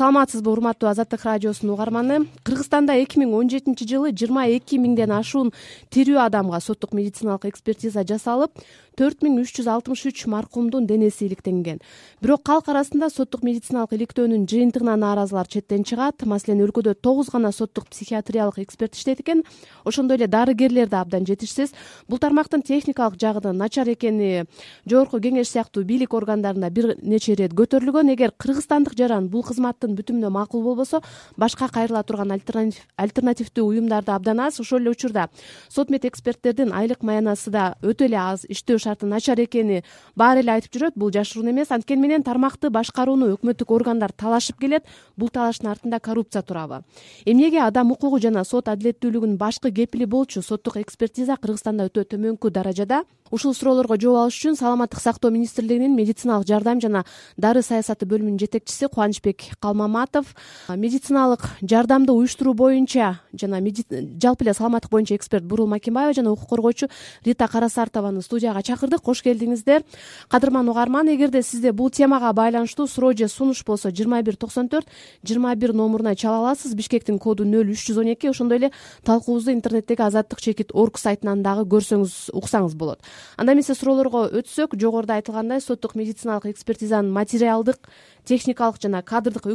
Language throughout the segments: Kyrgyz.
саламатсызбы урматтуу азаттык радиосунун угарманы? Кыргызстанда эки миң он жетинчи жылы жыйырма эки миңден ашуун тирүү адамга соттук медициналык экспертиза жасалып төрт миң үч жүз алтымыш үч маркумдун денеси иликтенген. Бирок калк арасында соттук медициналык иликтөөнүн жыйынтыгына нааразылар четтен чыгат. Маселен өлкөдө тогуз гана соттук психиатриялык эксперт иштейт экен ошондой эле дарыгерлер да абдан жетишсиз бул тармактын техникалык жагынын начар экени жогорку кеңеш сыяктуу бийлик органдарында бир нече ирет көтөрүлгөн. Эгер кыргызстандык жаран бул кызматтын бүтүмүнө макул болбосо башка кайрыла турган альтернативдүү уюмдар да абдан аз. Ошол эле учурда сот мед эксперттердин айлык маянасы да өтө эле аз иштөө шарты начар экени. Баары эле айтып жүрөт бул жашыруун эмес анткени менен тармакты башкарууну өкмөттүк органдар талашып келет бул талаштын артында коррупция турабы. Эмнеге адам укугу жана сот адилеттүүлүгүнүн башкы кепили болчу соттук экспертиза кыргызстанда өтө төмөнкү даражада? Ушул суроолорго жооп алыш үчүн саламаттык сактоо министрлигинин медициналык жардам жана дары саясаты бөлүмүнүн жетекчиси кубанычбек калмаматов медициналык жардамды уюштуруу боюнча жана жалпы эле саламаттык боюнча эксперт бурул макенбаева жана укук коргоочу рита карасартованы студияга чакырдык. Кош келдиңиздер. Кадырман угарман эгерде сизде бул темага байланыштуу суроо же сунуш болсо жыйырма бир токсон төрт жыйырма бир номуруна чала аласыз. Бишкектин коду нөл үч жүз он эки. Ошондой эле талкуубузду интернеттеги азаттык чекит орг сайтынан дагы көрсөңүз уксаңыз болот. Анда эмесе суроолорго өтсөк жогоруда айтылгандай соттук медициналык экспертизанын материалдык техникалык жана кадрдык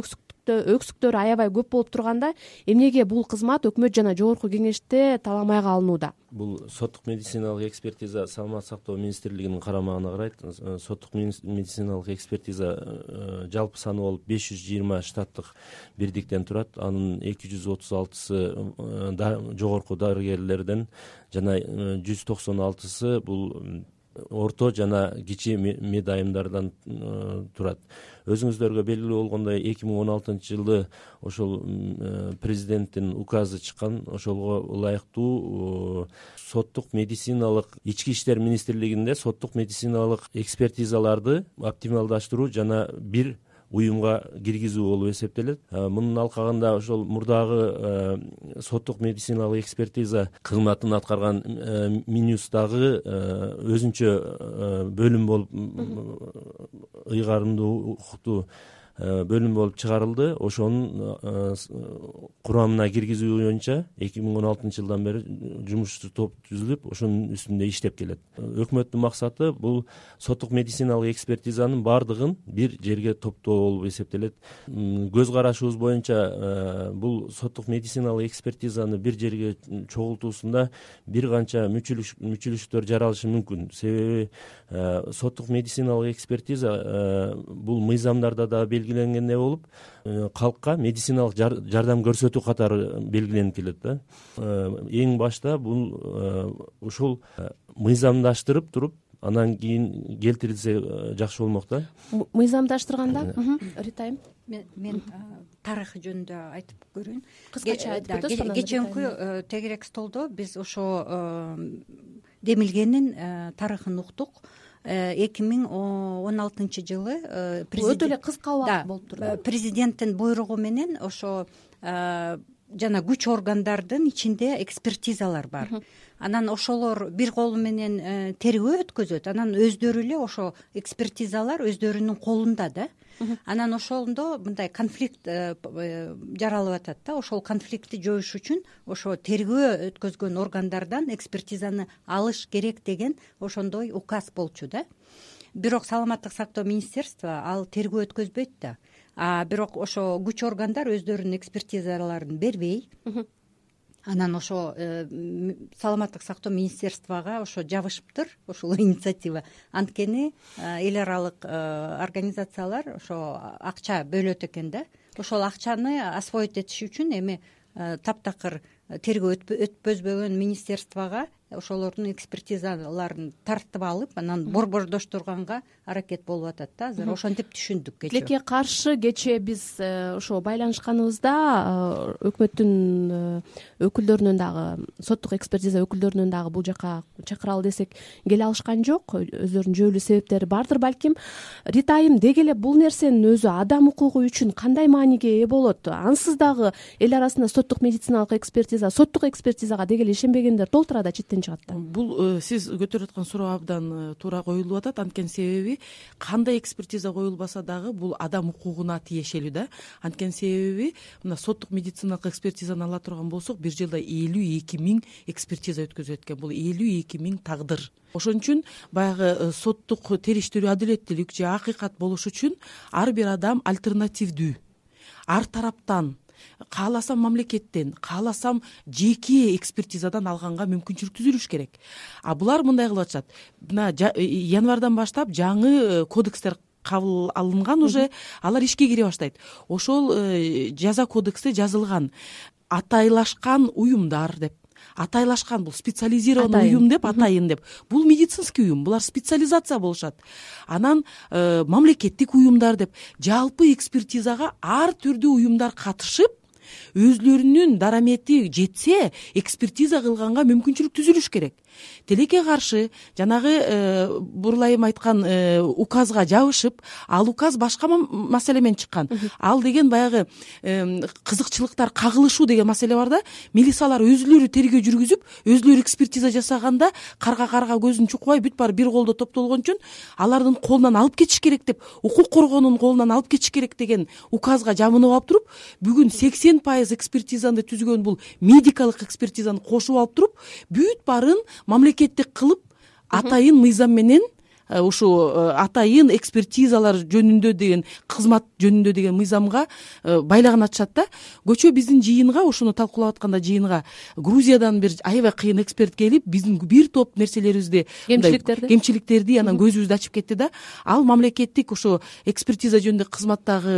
өксүктөрү аябай көп болуп турганда эмнеге бул кызмат өкмөт жана жогорку кеңеште таламайга алынууда? Бул соттук медициналык экспертиза саламаттык сактоо министрлигинин карамагына карайт. Соттук медициналык экспертиза э, жалпы саны болуп беш жүз жыйырма штаттык бирдиктен турат. Анын эки жүз отуз алтысы э, жогорку дарыгерлерден жана э, жүз токсон алтысы бул орто жана кичи мед айымдардан турат. Өзүңүздөргө белгилүү болгондой эки миң он алтынчы жылы ошол э, президенттин указы чыккан ошого ылайыктуу соттук медициналык ички иштер министрлигинде соттук медициналык экспертизаларды оптималдаштыруу жана бир уюмга киргизүү болуп эсептелет. Мунун алкагында ошол мурдагы соттук медициналык экспертиза кызматын аткарган минюс дагы өзүнчө бөлүм болуп ыйгарымдуу укуктуу Э, бөлүм болуп чыгарылды. Ошонун э, курамына киргизүү боюнча эки миң он алтынчы жылдан бери жумушчу топ түзүлүп ошонун үстүндө иштеп келет. Өкмөттүн максаты бул соттук медициналык экспертизанын баардыгын бир жерге топтоо болуп эсептелет. Көз карашыбыз боюнча э, бул соттук медициналык экспертизаны бир жерге чогултуусунда бир канча мүчүлүштөр жаралышы мүмкүн. Себеби соттук медициналык экспертиза бул мыйзамдарда дагы белгиленгендей болуп э, калкка медициналык жардам көрсөтүү катары белгиленип келет да. Э, эң башта бул э, ушул мыйзамдаштырып туруп анан кийин келтирилсе жакшы болмок да. Мыйзамдаштырганда? Рита айым мен тарыхы жөнүндө айтып көрөйүн кыскача айтып өтөсүз кечээкү тегерек столдо. Биз ошо демилгенин тарыхын уктук эки миң он алтынчы жылы э, өтө эле кыска убакыт болуптур да э, президенттин буйругу менен ошо жана күч органдардын ичинде экспертизалар бар. Анан ошолор бир колу менен тергөө өткөзөт. Анан өздөрү эле ошо экспертизалар өздөрүнүн колунда да анан ошондо мындай конфликт э, э, жаралып атат да. Ошол конфликтти жоюш үчүн ошо тергөө өткөзгөн органдардан экспертизаны алыш керек деген ошондой указ болчу да. Бирок саламаттык сактоо министерство ал тергөө өткөзбөйт да. А бирок ошо күч органдар өздөрүнүн экспертизаларын бербей анан ошо э, саламаттык сактоо министерствого ошо жабышыптыр ушул инициатива. Анткени э, эл аралык э, организациялар ошо акча бөлөт экен да. Ошол акчаны освоить этиш үчүн эми таптакыр тергөө өткөзбөгөн министерствого ошолордун экспертизаларын тартып алып анан борбордоштурганга аракет болуп атат да. Азыр ошентип түшүндүк кечээ тилекке каршы кечээ биз э, ошо байланышканыбызда э, өкмөттүн э, өкүлдөрүнөн дагы соттук экспертиза өкүлдөрүнөн дагы бул жака чакыралы десек келе алышкан жок. Өздөрүнүн жөө эле себептери бардыр балким рита айым деги эле бул нерсенин өзү адам укугу үчүн кандай мааниге ээ болот? Ансыз дагы эл арасында соттук медициналык экспертиза соттук экспертизага деги эле ишенбегендер толтура да четтен бул сиз көтөрүп аткан суроо абдан туура коюлуп атат. Анткени себеби кандай экспертиза коюлбаса дагы бул адам укугуна тиешелүү да. Анткени себеби мына соттук медициналык экспертизаны ала турган болсок бир жылда элүү эки миң экспертиза өткөзүлөт экен бул элүү эки миң тагдыр. Ошон үчүн баягы э, соттук териштирүү адилеттүүлүк же акыйкат болуш үчүн ар бир адам альтернативдүү. Ар тараптан кааласам мамлекеттен кааласам жеке экспертизадан алганга мүмкүнчүлүк түзүлүш керек. А булар мындай кылып атышат. Мына э, январдан баштап жаңы э, кодекстер кабыл алынган уже алар ишке кире баштайт. Ошол жаза кодексте жазылган атайлашкан уюмдар деп атайлашкан бул специализированный уюм деп атайын деп. Бул медицинский уюм булар специализация болушат. Анан э, мамлекеттик уюмдар деп жалпы экспертизага ар түрдүү уюмдар катышып өзүлөрүнүн дарамети жетсе экспертиза кылганга мүмкүнчүлүк түзүлүш керек тилекке каршы жанагы э, бурулайым айткан э, указга жабышып ал указ башка маселе менен чыккан. Ал деген баягы кызыкчылыктар кагылышуу деген маселе бар да милициялар өзүлөрү тергөө жүргүзүп өзүлөрү экспертиза жасаганда карга карга көзүн чукпай бүт баары бир колдо топтолгон үчүн алардын колунан алып кетиш керек деп укук коргоонун колунан алып кетиш керек деген указга жабынып алып туруп бүгүн сексен пайыз экспертизаны түзгөн бул медикалык экспертизаны кошуп алып туруп бүт баарын мамлекеттик кылып атайын мыйзам менен ушул э, атайын экспертизалар жөнүндө деген кызмат жөнүндө деген мыйзамга э, байлагын ачышат да. Көчө биздин жыйынга ушуну талкуулап атканда жыйынга грузиядан бир аябай кыйын эксперт келип биздин бир топ нерселерибизди кемчиликтерди? кемчиликтерди анан көзүбүздү ачып кетти да. Ал мамлекеттик ушу экспертиза жөнүндөгү кызматтагы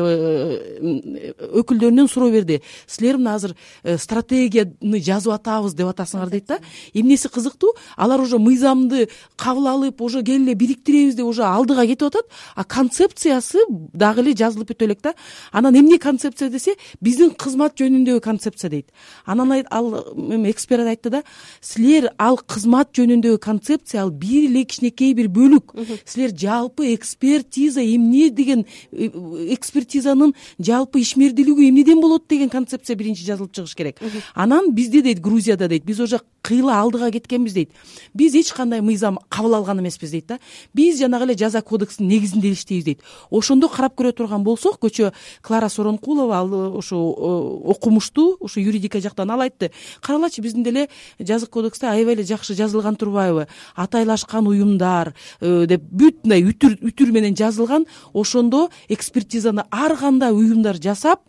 өкүлдөрүнөн суроо берди. Силер мына азыр стратегияны жазып атабыз деп атасыңар дейт да. Эмнеси кызыктуу? Алар уже мыйзамды кабыл алып уже келе эле бириктиребиз деп уже алдыга кетип атат. А концепциясы дагы эле жазылып бүтө элек да. Анан эмне концепция десе биздин кызмат жөнүндөгү концепция дейт. Анан ал эме эксперт айтты да силер ал кызмат жөнүндөгү концепция ал бир эле кичинекей бир бөлүк. Силер жалпы экспертиза эмне деген э, экспертизанын жалпы ишмердүүлүгү эмнеден болот деген концепция биринчи жазылып чыгыш керек. Анан бизде дейт грузияда дейт. Биз уже кыйла алдыга кеткенбиз дейт. Биз эч кандай мыйзам кабыл алган эмеспиз дейт да биз жанагы эле жаза кодексинин негизинде иштейбиз дейт. Ошондо карап көрө турган болсок көчө клара сооронкулова ал ушу э, окумуштуу ушу юридика жактан ал айтты. Карагылачы биздин деле жаза кодексте аябай эле жакшы жазылган турбайбы. Атайлашкан уюмдар э, деп бүт мындай үтүр үтүр менен жазылган. Ошондо экспертизаны ар кандай уюмдар жасап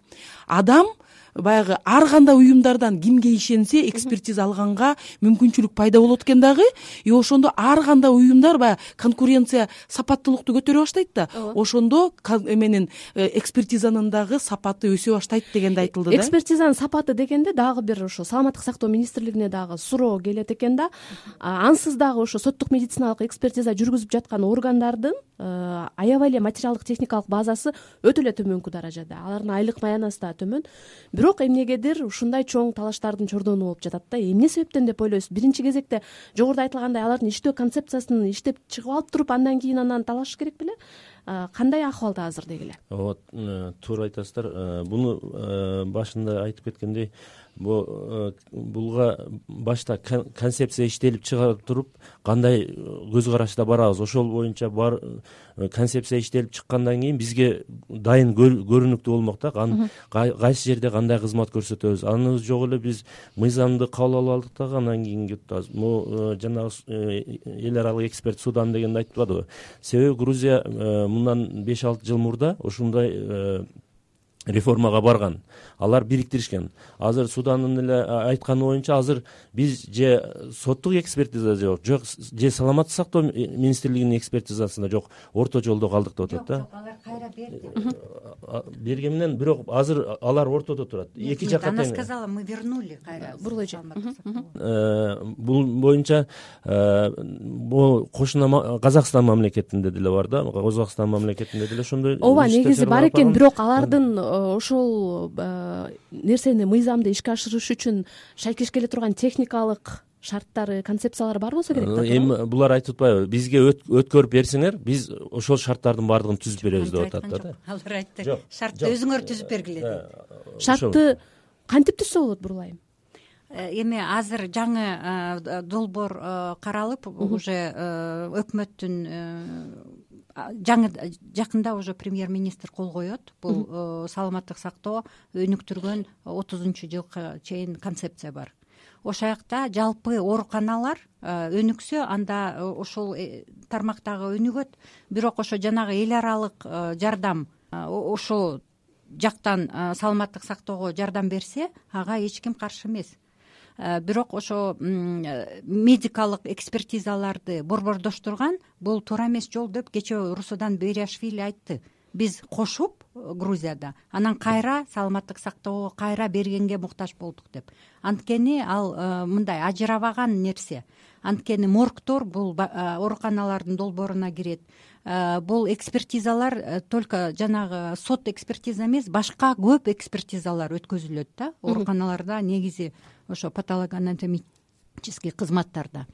адам баягы ар кандай уюмдардан кимге ишенсе экспертиза алганга мүмкүнчүлүк пайда болот экен дагы и ошондо ар кандай уюмдар баягы конкуренция сапаттуулукту көтөрө баштайт да. Ошондо эменин э, экспертизанын дагы сапаты өсө баштайт деген да айтылды да. Экспертизанын сапаты дегенде дагы бир ошо саламаттык сактоо министрлигине дагы суроо келет экен да. Ансыз дагы ошо соттук медициналык экспертиза жүргүзүп жаткан органдардын э, аябай эле материалдык техникалык базасы өтө эле төмөнкү даражада. Алардын айлык маянасы дагы төмөн. Бирок эмнегедир ушундай чоң талаштардын чордону болуп жатат да. Эмне себептен деп ойлойсуз? Биринчи кезекте жогоруда айтылгандай алардын иштөө концепциясын иштеп чыгып алып туруп андан кийин анан талашыш керек беле? Кандай акыбалда азыр деги эле ооба э, туура айтасыздар. Э, буну э, башында айтып кеткендей буга башта концепция иштелип чыга туруп кандай көз карашта барабыз? Ошол боюнча бар концепция иштелип чыккандан кийин бизге дайын көрүнүктүү болмок да. Кайсы жерде кандай кызмат көрсөтөбүз? Аны жок эле биз мыйзамды кабыл алып алдык дагы андан кийин кетип атабыз могу жанагы эл аралык эксперт судан дегенди айтпадыбы себеби грузия мындан беш алты жыл мурда ушундай э, реформага барган. Алар бириктиришкен. Азыр судандын эле айтканы боюнча азыр биз же соттук экспертизада жок жок же саламаттык сактоо министрлигинин экспертизасында жок орто жолдо калдык деп атат да берди. Бергени менен бирок азыр алар ортодо турат. Эки жакка она сказала мы вернули кайра бурул эже э, бул боюнча могу э, кошуна казакстан мамлекетинде деле бар да. Казакстан мамлекетинде деле ошондой ооба негизи бар экен бирок алардын э, ошол нерсени мыйзамды ишке ашырыш үчүн шайкеш келе турган техникалык шарттары концепциялары бар болсо керек да эми булар айтып атпайбы бизге өткөрүп берсеңер биз ошол шарттардын баардыгын түзүп беребиз деп атат да алар айтты шартты өзүңөр түзүп бергиле деди шартты кантип түзсө болот бурулайым? Эми азыр жаңы долбоор каралып уже өкмөттүн жаңы жакында уже премьер министр кол коет. Бул саламаттык сактоо өнүктүргөн отузунчу жылга чейин концепция бар ошол жакта жалпы ооруканалар э, өнүксө анда э, ошол э, тармак дагы өнүгөт бирок ошо жанагы эл аралык жардам ошол жактан саламаттык сактоого жардам берсе ага эч ким каршы эмес. Бирок ошо медикалык экспертизаларды борбордоштурган бул туура эмес жол деп кечээ русудан бериашвили айтты биз кошуп э, грузияда. Анан кайра саламаттык сактоого кайра бергенге муктаж болдук деп. Анткени ал э, мындай ажырабаган нерсе. Анткени моргтор бул э, ооруканалардын долбооруна кирет. Бул экспертизалар только жанагы сот экспертиза эмес башка көп экспертизалар өткөзүлөт да. Ооруканаларда негизи ошо патолого кызматтарда.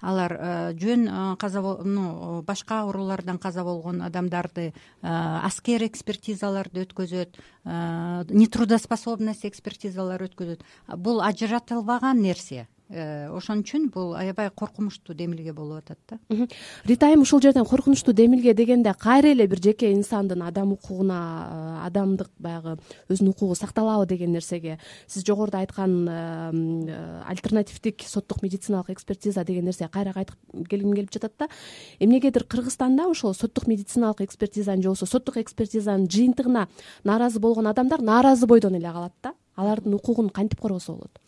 Алар э, жөн э, каза ну башка оорулардан каза болгон адамдарды э, аскер экспертизаларды өткөзөт нетрудоспособность экспертизалар өткөзөт. Бул ажыратылбаган нерсе. Э, ошон үчүн бул аябай коркунучтуу демилге болуп атат да. Рита айым ушул жерден коркунучтуу демилге дегенде кайра эле бир жеке инсандын адам укугуна э, адамдык баягы өзүнүн укугу сакталабы деген нерсеге. Сиз жогоруда айткан э, альтернативдик соттук медициналык экспертиза деген нерсеге кайра кайтып келгим келип жатат да. Эмнегедир кыргызстанда ошол соттук медициналык экспертизанын же болбосо соттук экспертизанын жыйынтыгына нааразы болгон адамдар нааразы бойдон эле калат да. Алардын укугун кантип коргосо болот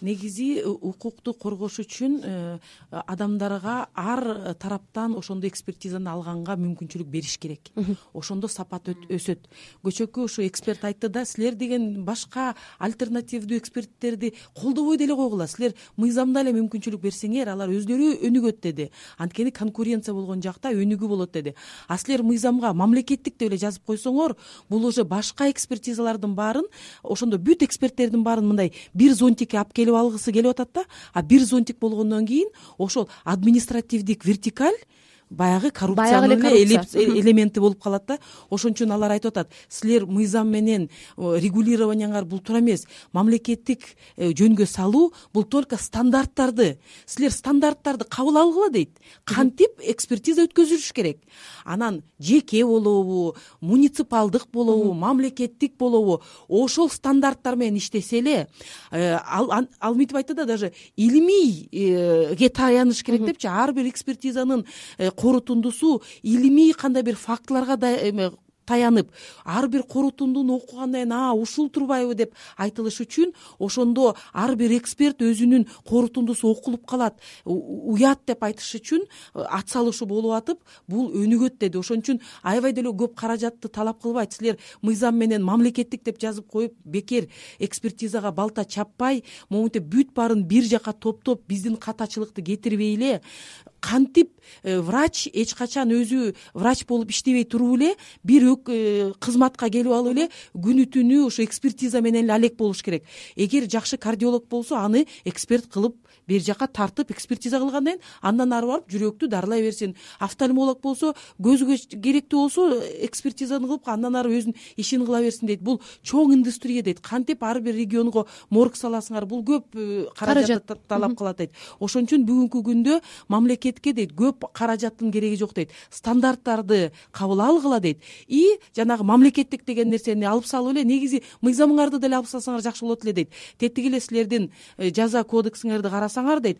негизи укукту коргош үчүн э, адамдарга ар тараптан ошондой экспертизаны алганга мүмкүнчүлүк бериш керек. Ошондо сапат өсөт. Көчөкү ушу эксперт айтты да силер деген башка альтернативдүү эксперттерди колдобой деле койгула. Силер мыйзамда эле мүмкүнчүлүк берсеңер алар өздөрү өнүгөт деди. Анткени конкуренция болгон жакта өнүгүү болот деди. А силер мыйзамга мамлекеттик деп эле жазып койсоңор бул уже башка экспертизалардын баарын ошондо бүт эксперттердин баарын мындай бир зонтикке алып келип алгысы келип атат да. А бир зонтик болгондон кийин ошол административдик вертикаль баягы коррупциянын эле элементи болуп калат да. Ошон үчүн алар айтып атат силер мыйзам менен регулированияңар бул туура эмес. Мамлекеттик э, жөнгө салуу бул только стандарттарды. Силер стандарттарды кабыл алгыла дейт. Кантип экспертиза өткөзүлүш керек? Анан жеке болобу муниципалдык болобу мамлекеттик болобу ошол стандарттар менен иштесе эле э, ал мынтип айтты да даже илимийге таяныш керек депчи. Ар бир экспертизанын корутундусу илимий кандай бир фактыларга эме таянып ар бир корутундуну окугандан кийин а ушул турбайбы деп айтылыш үчүн ошондо ар бир эксперт өзүнүн корутундусу окулуп калат уят деп айтыш үчүн э, ат салышуу болуп атып бул өнүгөт деди. Ошон үчүн аябай деле көп каражатты талап кылбайт. Силер мыйзам менен мамлекеттик деп жазып коюп бекер экспертизага балта чаппай моминтип бүт баарын бир жака топтоп биздин катачылыкты кетирбей эле кантип э, врач эч качан өзү врач болуп иштебей туруп эле бир э, кызматка келип алып эле күнү түнү ошо экспертиза менен эле алек болуш керек. Эгер жакшы кардиолог болсо аны эксперт кылып бери жака тартып экспертиза кылгандан кийин андан ары барып жүрөктү дарылай берсин. Офтальмолог болсо көзгө керектүү болсо экспертизаны кылып андан ары өзүнүн ишин кыла берсин дейт. Бул чоң индустрия дейт. Кантип ар бир регионго морг саласыңар бул көп э, каражат. талап кылат дейт. Ошон үчүн бүгүнкү күндө мамлекетке дейт көп каражаттын кереги жок дейт стандарттарды кабыл алгыла дейт. И жанагы мамлекеттик деген нерсени алып салып эле негизи мыйзамыңарды деле алып салсаңар жакшы болот эле дейт. Тетиги эле силердин э, жаза кодексиңерди карасаңар дейт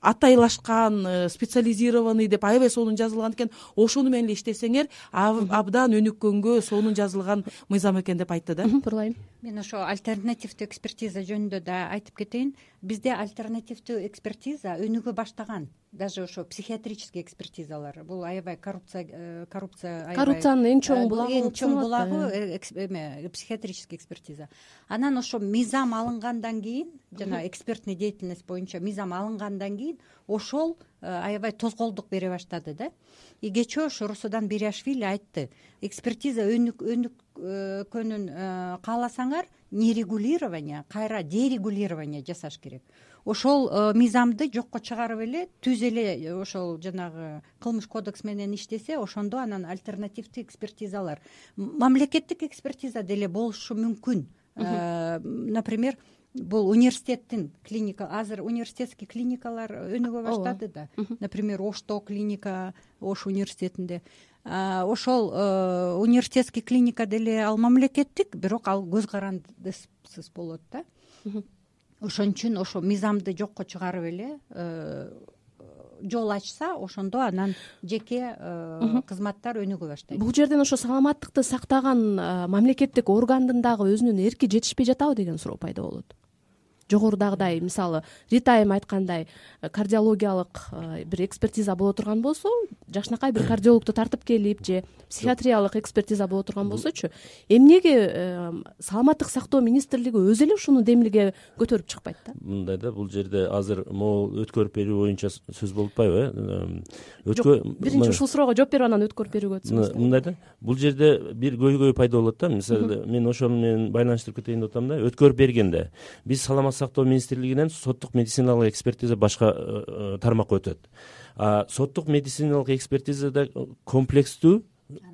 атайлашкан э, специализированный деп аябай сонун жазылган экен ошону менен эле иштесеңер абдан өнүккөнгө сонун жазылган мыйзам экен деп айтты да мен ошо альтернативдүү экспертиза жөнүндө да айтып кетейин. Бизде альтернативдүү экспертиза өнүгө баштаган. Даже ошо психиатрический экспертизалар. Бул аябай коррупция э, коррупция коррупциянын эң чоң булагы эң чоң булагы э, эме психиатрический экспертиза. Анан ошо мыйзам алынгандан кийин жана экспертный деятельность боюнча мыйзам алынгандан кийин ошол э, аябай тозголдук бере баштады да. И кечээ ошо русудан бериашвили айтты экспертиза өнүккөнүн э, кааласаңар нерегулирование кайра дерегулирование жасаш керек ошол э, мыйзамды жокко чыгарып эле түз эле ошол жанагы кылмыш кодекс менен иштесе ошондо анан альтернативдүү экспертизалар. Мамлекеттик экспертиза деле болушу мүмкүн. Например бул университеттин клиника азыр университетский клиникалар өнүгө баштады да. Например ошто клиника ош университетинде. Ошол э, университетский клиника деле ал мамлекеттик бирок ал көз карандысыз болот да. Ошон үчүн ошо мыйзамды жокко чыгарып эле э, жол ачса ошондо анан жеке э, кызматтар өнүгө баштайт. Бул жерден ошо саламаттыкты сактаган мамлекеттик органдын дагы өзүнүн эрки жетишпей жатабы деген суроо пайда болот жогорудагыдай мисалы рита айым айткандай э, кардиологиялык э, бир экспертиза боло турган болсо жакшынакай бир кардиологду тартып келип же психиатриялык экспертиза боло турган болсочу эмнеге саламаттык сактоо министрлиги өзү эле ушуну демилге көтөрүп чыкпайт да? Мындай да бул жерде азыр могу өткөрүп берүү боюнча сөз болуп атпайбы э? Жок биринчи ушул суроого жооп берип анан өткөрүп берүүгө өтсөңүз мындай да бул жерде бир көйгөй пайда болот да мисалы мен ошону менен байланыштырып кетейин деп атам да өткөрүп бергенде. Биз сактоо министрлигинен соттук медициналык экспертиза башка э, тармакка өтөт. Соттук медициналык экспертизада комплекстүү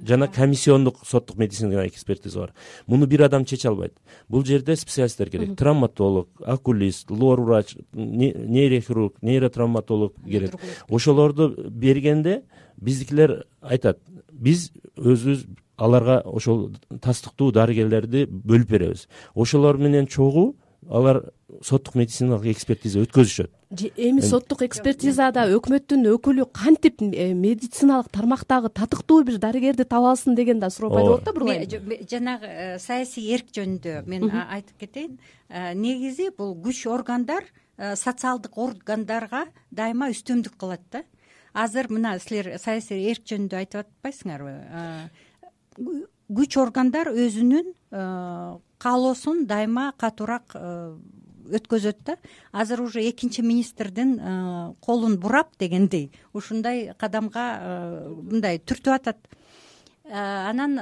жана комиссиондук соттук медициналык экспертиза бар. Муну бир адам чече албайт. Бул жерде специалисттер керек. Травматолог окулист лор врач нейрохирург нейротравматолог керек. Ошолорду бергенде биздикилер айтат биз өзүбүз аларга ошол тастыктуу дарыгерлерди бөлүп беребиз. Ошолор менен чогуу алар соттук медициналык экспертиза өткөзүшөт. Эми соттук экспертизада өкмөттүн өкүлү кантип э, медициналык тармактагы татыктуу бир дарыгерди таба алсын деген да суроо пайда болот да бурула жанагы э, саясий эрк жөнүндө мен айтып кетейин. Э, негизи бул күч органдар социалдык органдарга дайыма үстөмдүк кылат да. Азыр мына силер саясий эрк жөнүндө айтып атпайсыңарбы күч органдар өзүнүн каалоосун дайыма катуураак өткөзөт да. Азыр уже экинчи министрдин э, колун бурап дегендей ушундай кадамга э, мындай түртүп атат. Э, анан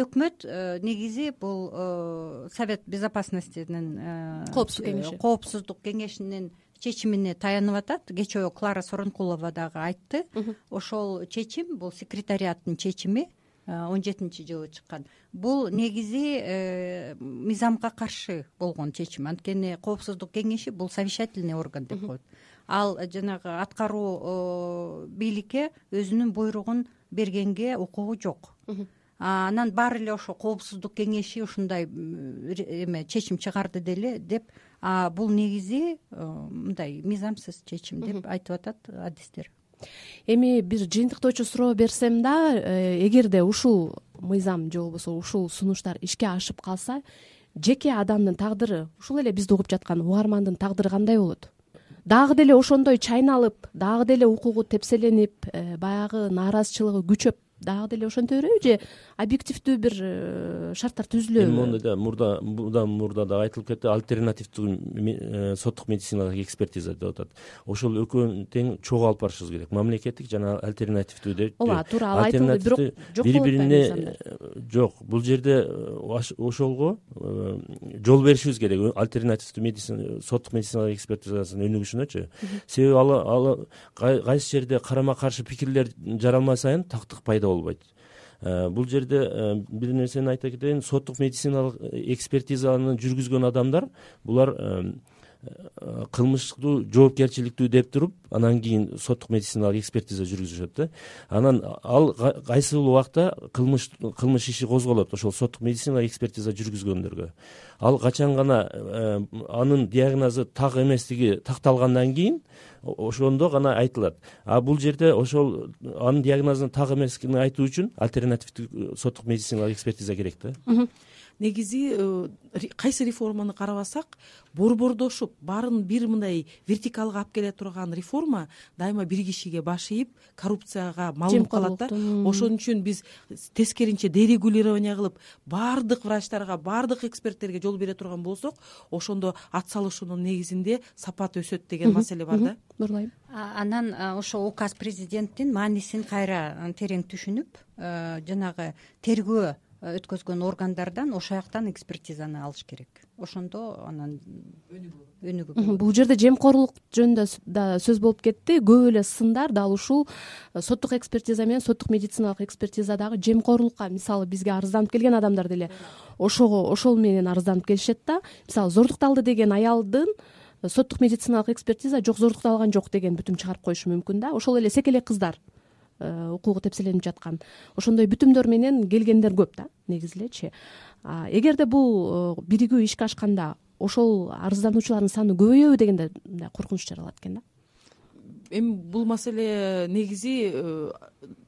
өкмөт негизи бул совет безопасностинин коопсуздук кеңеши. коопсуздук кеңешинин чечимине таянып атат. Кечээ клара сооронкулова дагы айтты ошол чечим бул секретариаттын чечими он жетинчи жылы чыккан. Бул негизи э, мыйзамга каршы болгон чечим. Анткени коопсуздук кеңеши бул совещательный орган деп коет. Ал жанагы аткаруу э, бийликке өзүнүн буйругун бергенге укугу жок. Анан баары эле ошо коопсуздук кеңеши ушундай эме чечим чыгарды деле деп бул негизи э, мындай мыйзамсыз чечим деп айтып атат адистер эми бир жыйынтыктоочу суроо берсем да э, эгерде ушул мыйзам же болбосо ушул сунуштар ишке ашып калса жеке адамдын тагдыры ушул эле бизди угуп жаткан угармандын тагдыры кандай болот? Дагы деле ошондой чайналып дагы деле укугу тепселенип э, баягы нааразычылыгы күчөп дагы деле ошенте же объективдүү бир э, шарттар түзүлөбү? Эми моундай да мурда мындан мурда дагы айтылып кетти альтернативдүү э, соттук медициналык экспертиза деп атат. Ошол экөөнү тең чогуу алып барышыбыз керек. Мамлекеттик жана альтернативдүү деп ооба туура ал айтылды бирок жок бири бирине жок. Бул жерде э, ошолго жол беришибиз керек. Альтернативдүү медицина соттук медициналык экспертизанын өнүгүшүнөчү. Себеби ал кайсы жерде карама каршы пикирлер жаралма сайын тактык пайда болбойт. Э, бул жерде э, бир нерсени айта кетейин соттук медициналык экспертизаны жүргүзгөн адамдар булар кылмыштуу жоопкерчиликтүү деп туруп анан кийин соттук медициналык экспертиза жүргүзүшөт да. Анан ал кайсы бир убакта кылмыш кылмыш иши козголот ошол соттук медициналык экспертиза жүргүзгөндөргө. Ал качан гана э, анын диагнозу так эместиги такталгандан кийин ошондо гана айтылат. А бул жерде ошол анын диагнозунун так эмесин айтуу үчүн альтернативдүү соттук медициналык экспертиза керек да негизи э, кайсы реформаны карабасак борбордошуп баарын бир мындай вертикалга алып келе турган реформа дайыма бир кишиге баш ийип коррупцияга малынып калат да. ошон үчүн биз тескерисинче дерегулирование кылып баардык врачтарга баардык эксперттерге жол бере турган болсок ошондо ат салышуунун негизинде сапат өсөт деген маселе бар да. Нурлайым. Анан ошо указ президенттин маанисин кайра терең түшүнүп жанагы тергөө өткөзгөн органдардан ошол жактан экспертизаны алыш керек. Ошондо анан өнүгүү болот. бул жерде жемкорлук жөнүндө да сөз болуп кетти. Көп эле сындар дал ушул э, соттук экспертиза менен соттук медициналык экспертизадагы жемкорлукка мисалы бизге арызданып келген адамдар деле ошого ошол менен арызданып келишет да мисалы зордукталды деген аялдын э, соттук медициналык экспертиза жок зордукталган жок деген бүтүм чыгарып коюшу мүмкүн да. Ошол эле секелек кыздар. э, укугу тепселенип жаткан. Ошондой бүтүмдөр менен келгендер көп да негизи элечи эгерде бул биригүү ишке ашканда ошол арыздануучулардын саны көбөйөбү дегенде мындай коркунуч жаралат экен да эми бул маселе негизи э,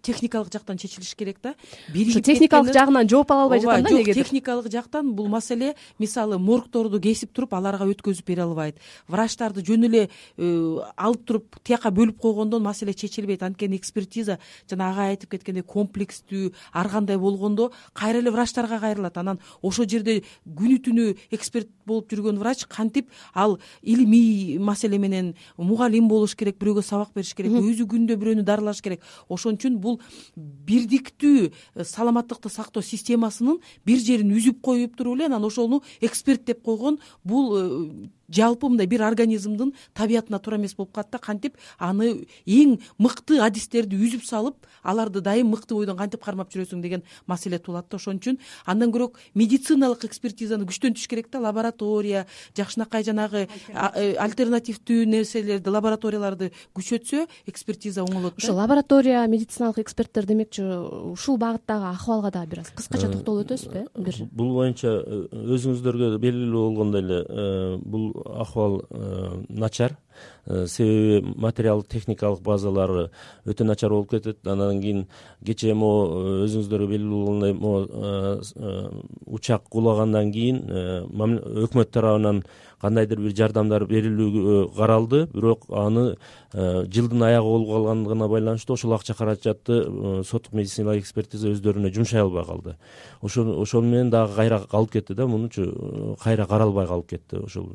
техникалык жактан чечилиш керек да. Ошо техникалык жагынан жооп ала албай жатам да жок техникалык жактан бул маселе мисалы моргторду кесип туруп аларга өткөзүп бере албайт. Врачтарды жөн эле э, алып туруп тияка бөлүп койгондон маселе чечилбейт. Анткени экспертиза жана агай айтып кеткендей комплекстүү ар кандай болгондо кайра эле врачтарга кайрылат. Анан ошол жерде күнү түнү эксперт болуп жүргөн врач кантип ал илимий маселе менен мугалим болуш керек бирөөгө сабак бериш керек өзү күндө бирөөнү дарылаш керек. Ошон үчүн бул бирдиктүү э, саламаттыкты сактоо системасынын бир жерин үзүп коюп туруп эле анан ошону эксперт деп койгон бул э, жалпы мындай бир организмдин табиятына туура эмес болуп калат да кантип аны эң мыкты адистерди үзүп салып аларды дайым мыкты бойдон кантип кармап жүрөсүң деген маселе туулат да. Ошон үчүн андан көрөөк медициналык экспертизаны күчтөнтүш керек да. Лаборатория жакшынакай жанагы э, альтернативдүү нерселерди лабораторияларды күчөтсө экспертиза оңолот да. Ошо лаборатория медициналык эксперттер демекчи ушул багыттагы акыбалга дагы бир аз кыскача токтолуп өтөсүзбү э бир. бул боюнча э, өзүңүздөргө белгилүү болгондой эле бул акыбал э, начар себеби материалдык техникалык базалары өтө начар болуп кетет. Анан кийин кечээ могу э, өзүңүздөргө белгилүү болгондой могу учак кулагандан кийин өкмөт тарабынан кандайдыр бир жардамдар берилүү каралды. Бирок аны жылдын аягы болуп калгандыгына байланыштуу ошол акча каражатты соттук медициналык экспертиза өздөрүнө жумшай албай калды. Ошол менен дагы кайра калып кетти да. Мунучу кайра каралбай калып кетти ошол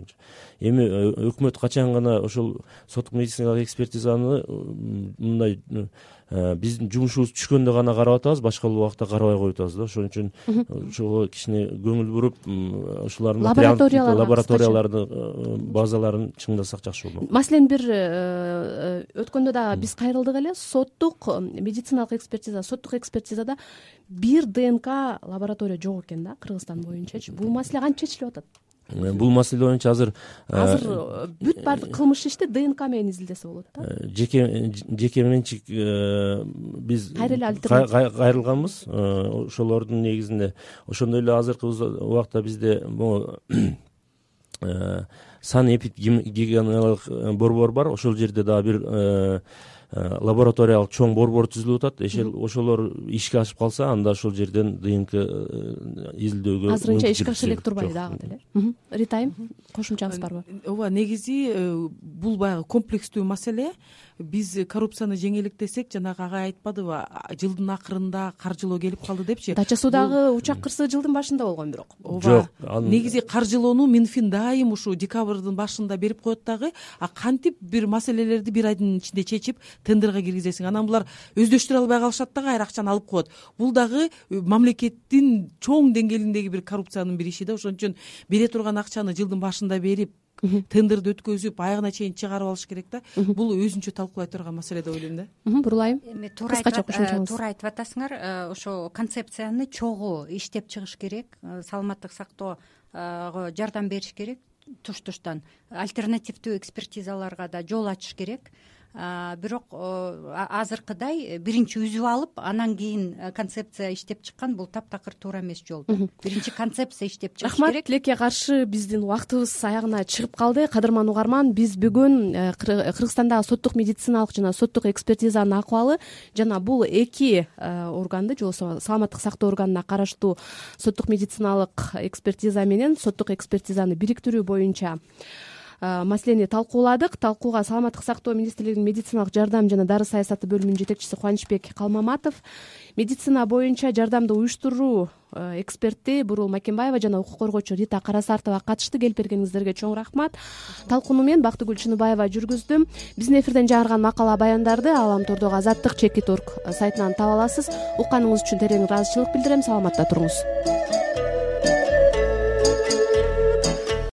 эми э, өкмөт качан гана ошол соттук медициналык экспертизаны мындай э, биздин жумушубуз түшкөндө гана карап атабыз башка убакта карабай коюп атабыз да. Ошон үчүн ошого кичине көңүл буруп ушулардын лабораториялар лабораториялардын э, базаларын чыңдасак жакшы болмок. Маселен бир өткөндө дагы биз кайрылдык эле соттук медициналык экспертиза соттук экспертизада бир днк лаборатория жок экен да кыргызстан боюнчачы бул маселе кантип чечилип атат? Э, бул маселе боюнча азыр э, азыр э, бүт баардык кылмыш ишти днк менен изилдесе болот да? жеке жеке менчик биз кайра эле кайрылганбыз. Ошолордун негизинде ошондой эле азыркы убакта бизде могу санэпидгигиеналык борбор бар. Ошол жерде дагы бир Э, лабораториялык чоң борбор түзүлүп атат. Ошол ошолор ишке ашып калса анда ошол жерден днк э, изилдөөгө азырынча ишке аша элек турбайбы дагы деле. Рита айым кошумчаңыз барбы ооба негизи э, бул баягы комплекстүү маселе биз коррупцияны жеңелдетсек жанагы агай айтпадыбы жылдын акырында каржылоо келип калды депчи. Дача суудагы учак кырсыгы жылдын башында болгон бирок. Ооба жок негизи каржылоону минфин дайым ушул декабрдын башында берип коет дагы а кантип бир маселелерди бир айдын ичинде чечип тендерге киргизесиң? Анан булар өздөштүрө албай калышат да кайра акчаны алып коет. Бул дагы э, мамлекеттин чоң деңгээлиндеги бир коррупциянын бир иши да. Ошон үчүн бере турган акчаны жылдын башында берип тендерди өткөзүп аягына чейин чыгарып алыш керек да. Бул өзүнчө талкуулай турган маселе деп ойлойм да. Бурул айым эми туура айтып атасыңар э, ошо концепцияны чогуу иштеп чыгыш керек э, саламаттык сактоого жардам бериш керек туш туштан альтернативдүү экспертизаларга да жол ачыш керек бирок азыркыдай биринчи үзүп алып анан кийин концепция иштеп чыккан бул таптакыр туура эмес жол. Биринчи концепция иштеп чыгыш керек. Рахмат тилекке каршы биздин убактыбыз аягына чыгып калды. Кадырман угарман биз бүгүн э, кыргызстандагы соттук медициналык жана соттук экспертизанын акыбалы жана бул эки э, органды же болбосо саламаттык сактоо органына караштуу соттук медициналык экспертиза менен соттук экспертизаны бириктирүү боюнча маселени талкууладык. Талкууга саламаттык сактоо министрлигинин медициналык жардам жана дары саясаты бөлүмүнүн жетекчиси кубанычбек калмаматов. Медицина боюнча жардамды уюштуруу эксперти бурул макенбаева жана укук коргоочу рита карасартова катышты келип бергениңиздерге чоң рахмат. Талкууну мен бактыгүл чыныбаева жүргүздүм. Биздин эфирден жаңырган макала баяндарды ааламтордогу азаттык чекит орг сайтынан таба аласыз. Укканыңыз үчүн терең ыраазычылык билдирем. Саламатта туруңуз